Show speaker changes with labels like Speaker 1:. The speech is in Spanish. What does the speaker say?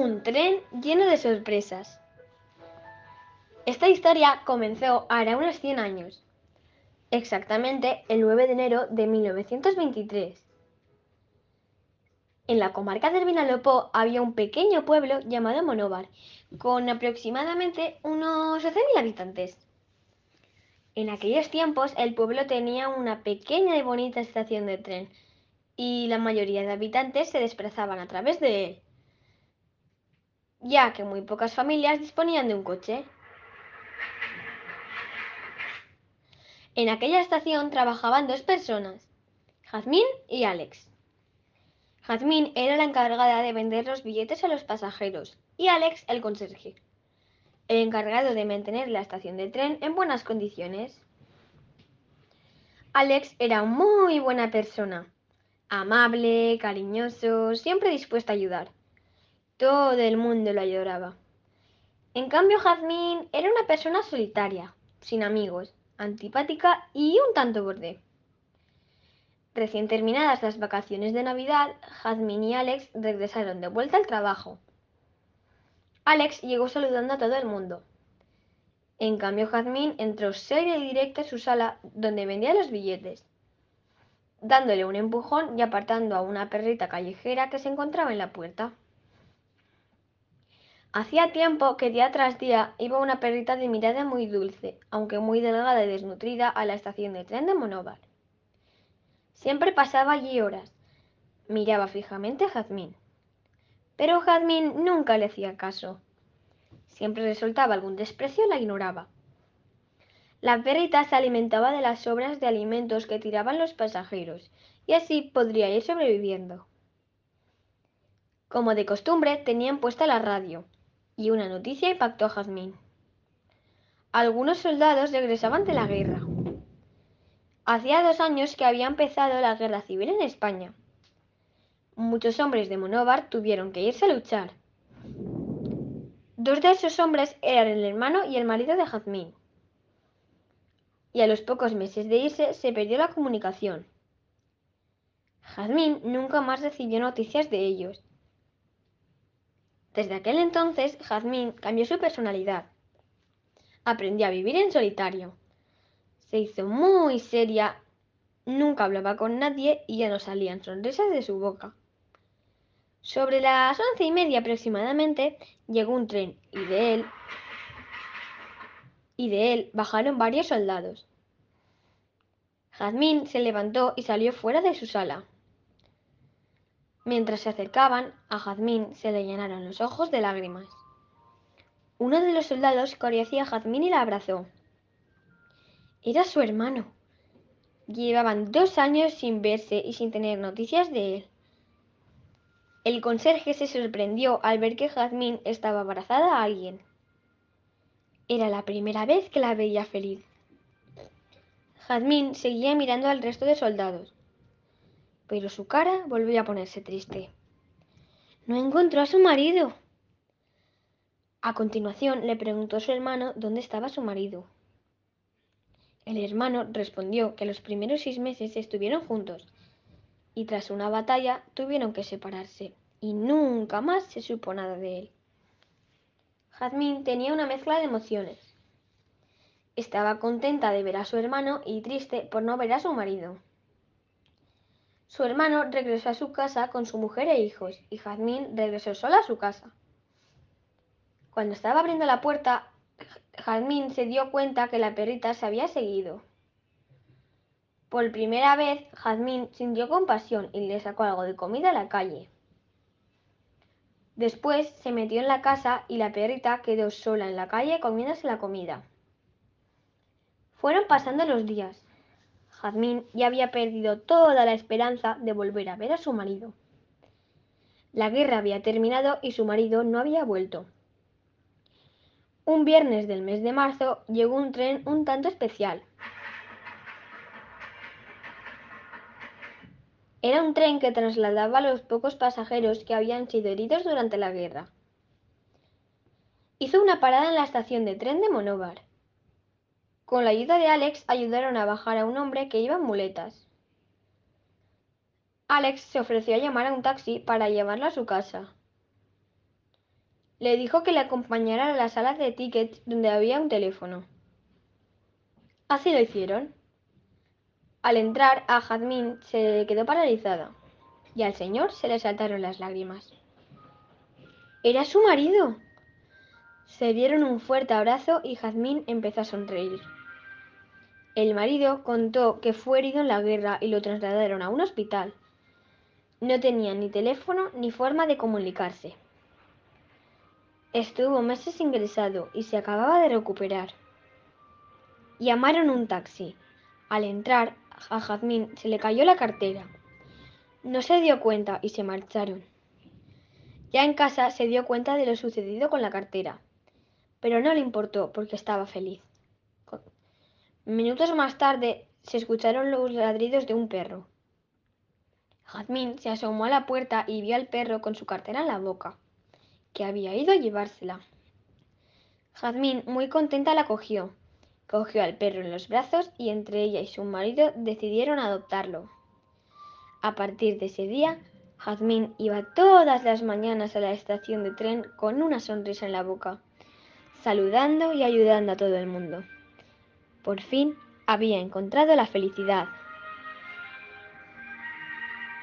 Speaker 1: Un tren lleno de sorpresas. Esta historia comenzó hará unos 100 años, exactamente el 9 de enero de 1923. En la comarca del Vinalopó había un pequeño pueblo llamado Monóvar, con aproximadamente unos 12.000 habitantes. En aquellos tiempos el pueblo tenía una pequeña y bonita estación de tren, y la mayoría de habitantes se desplazaban a través de él, ya que muy pocas familias disponían de un coche. En aquella estación trabajaban dos personas, Jazmín y Alex. Jazmín era la encargada de vender los billetes a los pasajeros y Alex el conserje, el encargado de mantener la estación de tren en buenas condiciones. Alex era muy buena persona, amable, cariñoso, siempre dispuesto a ayudar. Todo el mundo lo adoraba. En cambio, Jazmín era una persona solitaria, sin amigos, antipática y un tanto borde. Recién terminadas las vacaciones de Navidad, Jazmín y Alex regresaron de vuelta al trabajo. Alex llegó saludando a todo el mundo. En cambio, Jazmín entró seria y directa a su sala donde vendía los billetes, dándole un empujón y apartando a una perrita callejera que se encontraba en la puerta. Hacía tiempo que día tras día iba una perrita de mirada muy dulce, aunque muy delgada y desnutrida, a la estación de tren de Monóvar. Siempre pasaba allí horas. Miraba fijamente a Jazmín. Pero Jazmín nunca le hacía caso. Siempre le soltaba algún desprecio y la ignoraba. La perrita se alimentaba de las sobras de alimentos que tiraban los pasajeros, y así podría ir sobreviviendo. Como de costumbre, tenían puesta la radio, y una noticia impactó a Jazmín. Algunos soldados regresaban de la guerra. Hacía dos años que había empezado la guerra civil en España. Muchos hombres de Monóvar tuvieron que irse a luchar. Dos de esos hombres eran el hermano y el marido de Jazmín. Y a los pocos meses de irse se perdió la comunicación. Jazmín nunca más recibió noticias de ellos. Desde aquel entonces, Jazmín cambió su personalidad. Aprendió a vivir en solitario se hizo muy seria, nunca hablaba con nadie y ya no salían sonrisas de su boca. Sobre las once y media aproximadamente llegó un tren y de él y de él bajaron varios soldados. Jazmín se levantó y salió fuera de su sala. Mientras se acercaban, a Jazmín se le llenaron los ojos de lágrimas. Uno de los soldados corrió hacia Jazmín y la abrazó. Era su hermano. Llevaban dos años sin verse y sin tener noticias de él. El conserje se sorprendió al ver que Jazmín estaba abrazada a alguien. Era la primera vez que la veía feliz. Jazmín seguía mirando al resto de soldados, pero su cara volvió a ponerse triste. No encontró a su marido. A continuación le preguntó a su hermano dónde estaba su marido. El hermano respondió que los primeros seis meses estuvieron juntos y tras una batalla tuvieron que separarse y nunca más se supo nada de él. Jazmín tenía una mezcla de emociones. Estaba contenta de ver a su hermano y triste por no ver a su marido. Su hermano regresó a su casa con su mujer e hijos y Jazmín regresó sola a su casa. Cuando estaba abriendo la puerta, Jazmín se dio cuenta que la perrita se había seguido. Por primera vez, Jazmín sintió compasión y le sacó algo de comida a la calle. Después se metió en la casa y la perrita quedó sola en la calle comiéndose la comida. Fueron pasando los días. Jazmín ya había perdido toda la esperanza de volver a ver a su marido. La guerra había terminado y su marido no había vuelto. Un viernes del mes de marzo llegó un tren un tanto especial. Era un tren que trasladaba a los pocos pasajeros que habían sido heridos durante la guerra. Hizo una parada en la estación de tren de Monóvar. Con la ayuda de Alex ayudaron a bajar a un hombre que iba en muletas. Alex se ofreció a llamar a un taxi para llevarlo a su casa. Le dijo que le acompañara a la sala de tickets donde había un teléfono. Así lo hicieron. Al entrar, a Jazmín se quedó paralizada y al señor se le saltaron las lágrimas. Era su marido. Se dieron un fuerte abrazo y Jazmín empezó a sonreír. El marido contó que fue herido en la guerra y lo trasladaron a un hospital. No tenía ni teléfono ni forma de comunicarse. Estuvo meses ingresado y se acababa de recuperar. Llamaron un taxi. Al entrar, a Jazmín se le cayó la cartera. No se dio cuenta y se marcharon. Ya en casa se dio cuenta de lo sucedido con la cartera, pero no le importó porque estaba feliz. Minutos más tarde se escucharon los ladridos de un perro. Jazmín se asomó a la puerta y vio al perro con su cartera en la boca, que había ido a llevársela. Jazmín, muy contenta, la cogió. Cogió al perro en los brazos y entre ella y su marido decidieron adoptarlo. A partir de ese día, Jazmín iba todas las mañanas a la estación de tren con una sonrisa en la boca, saludando y ayudando a todo el mundo. Por fin había encontrado la felicidad.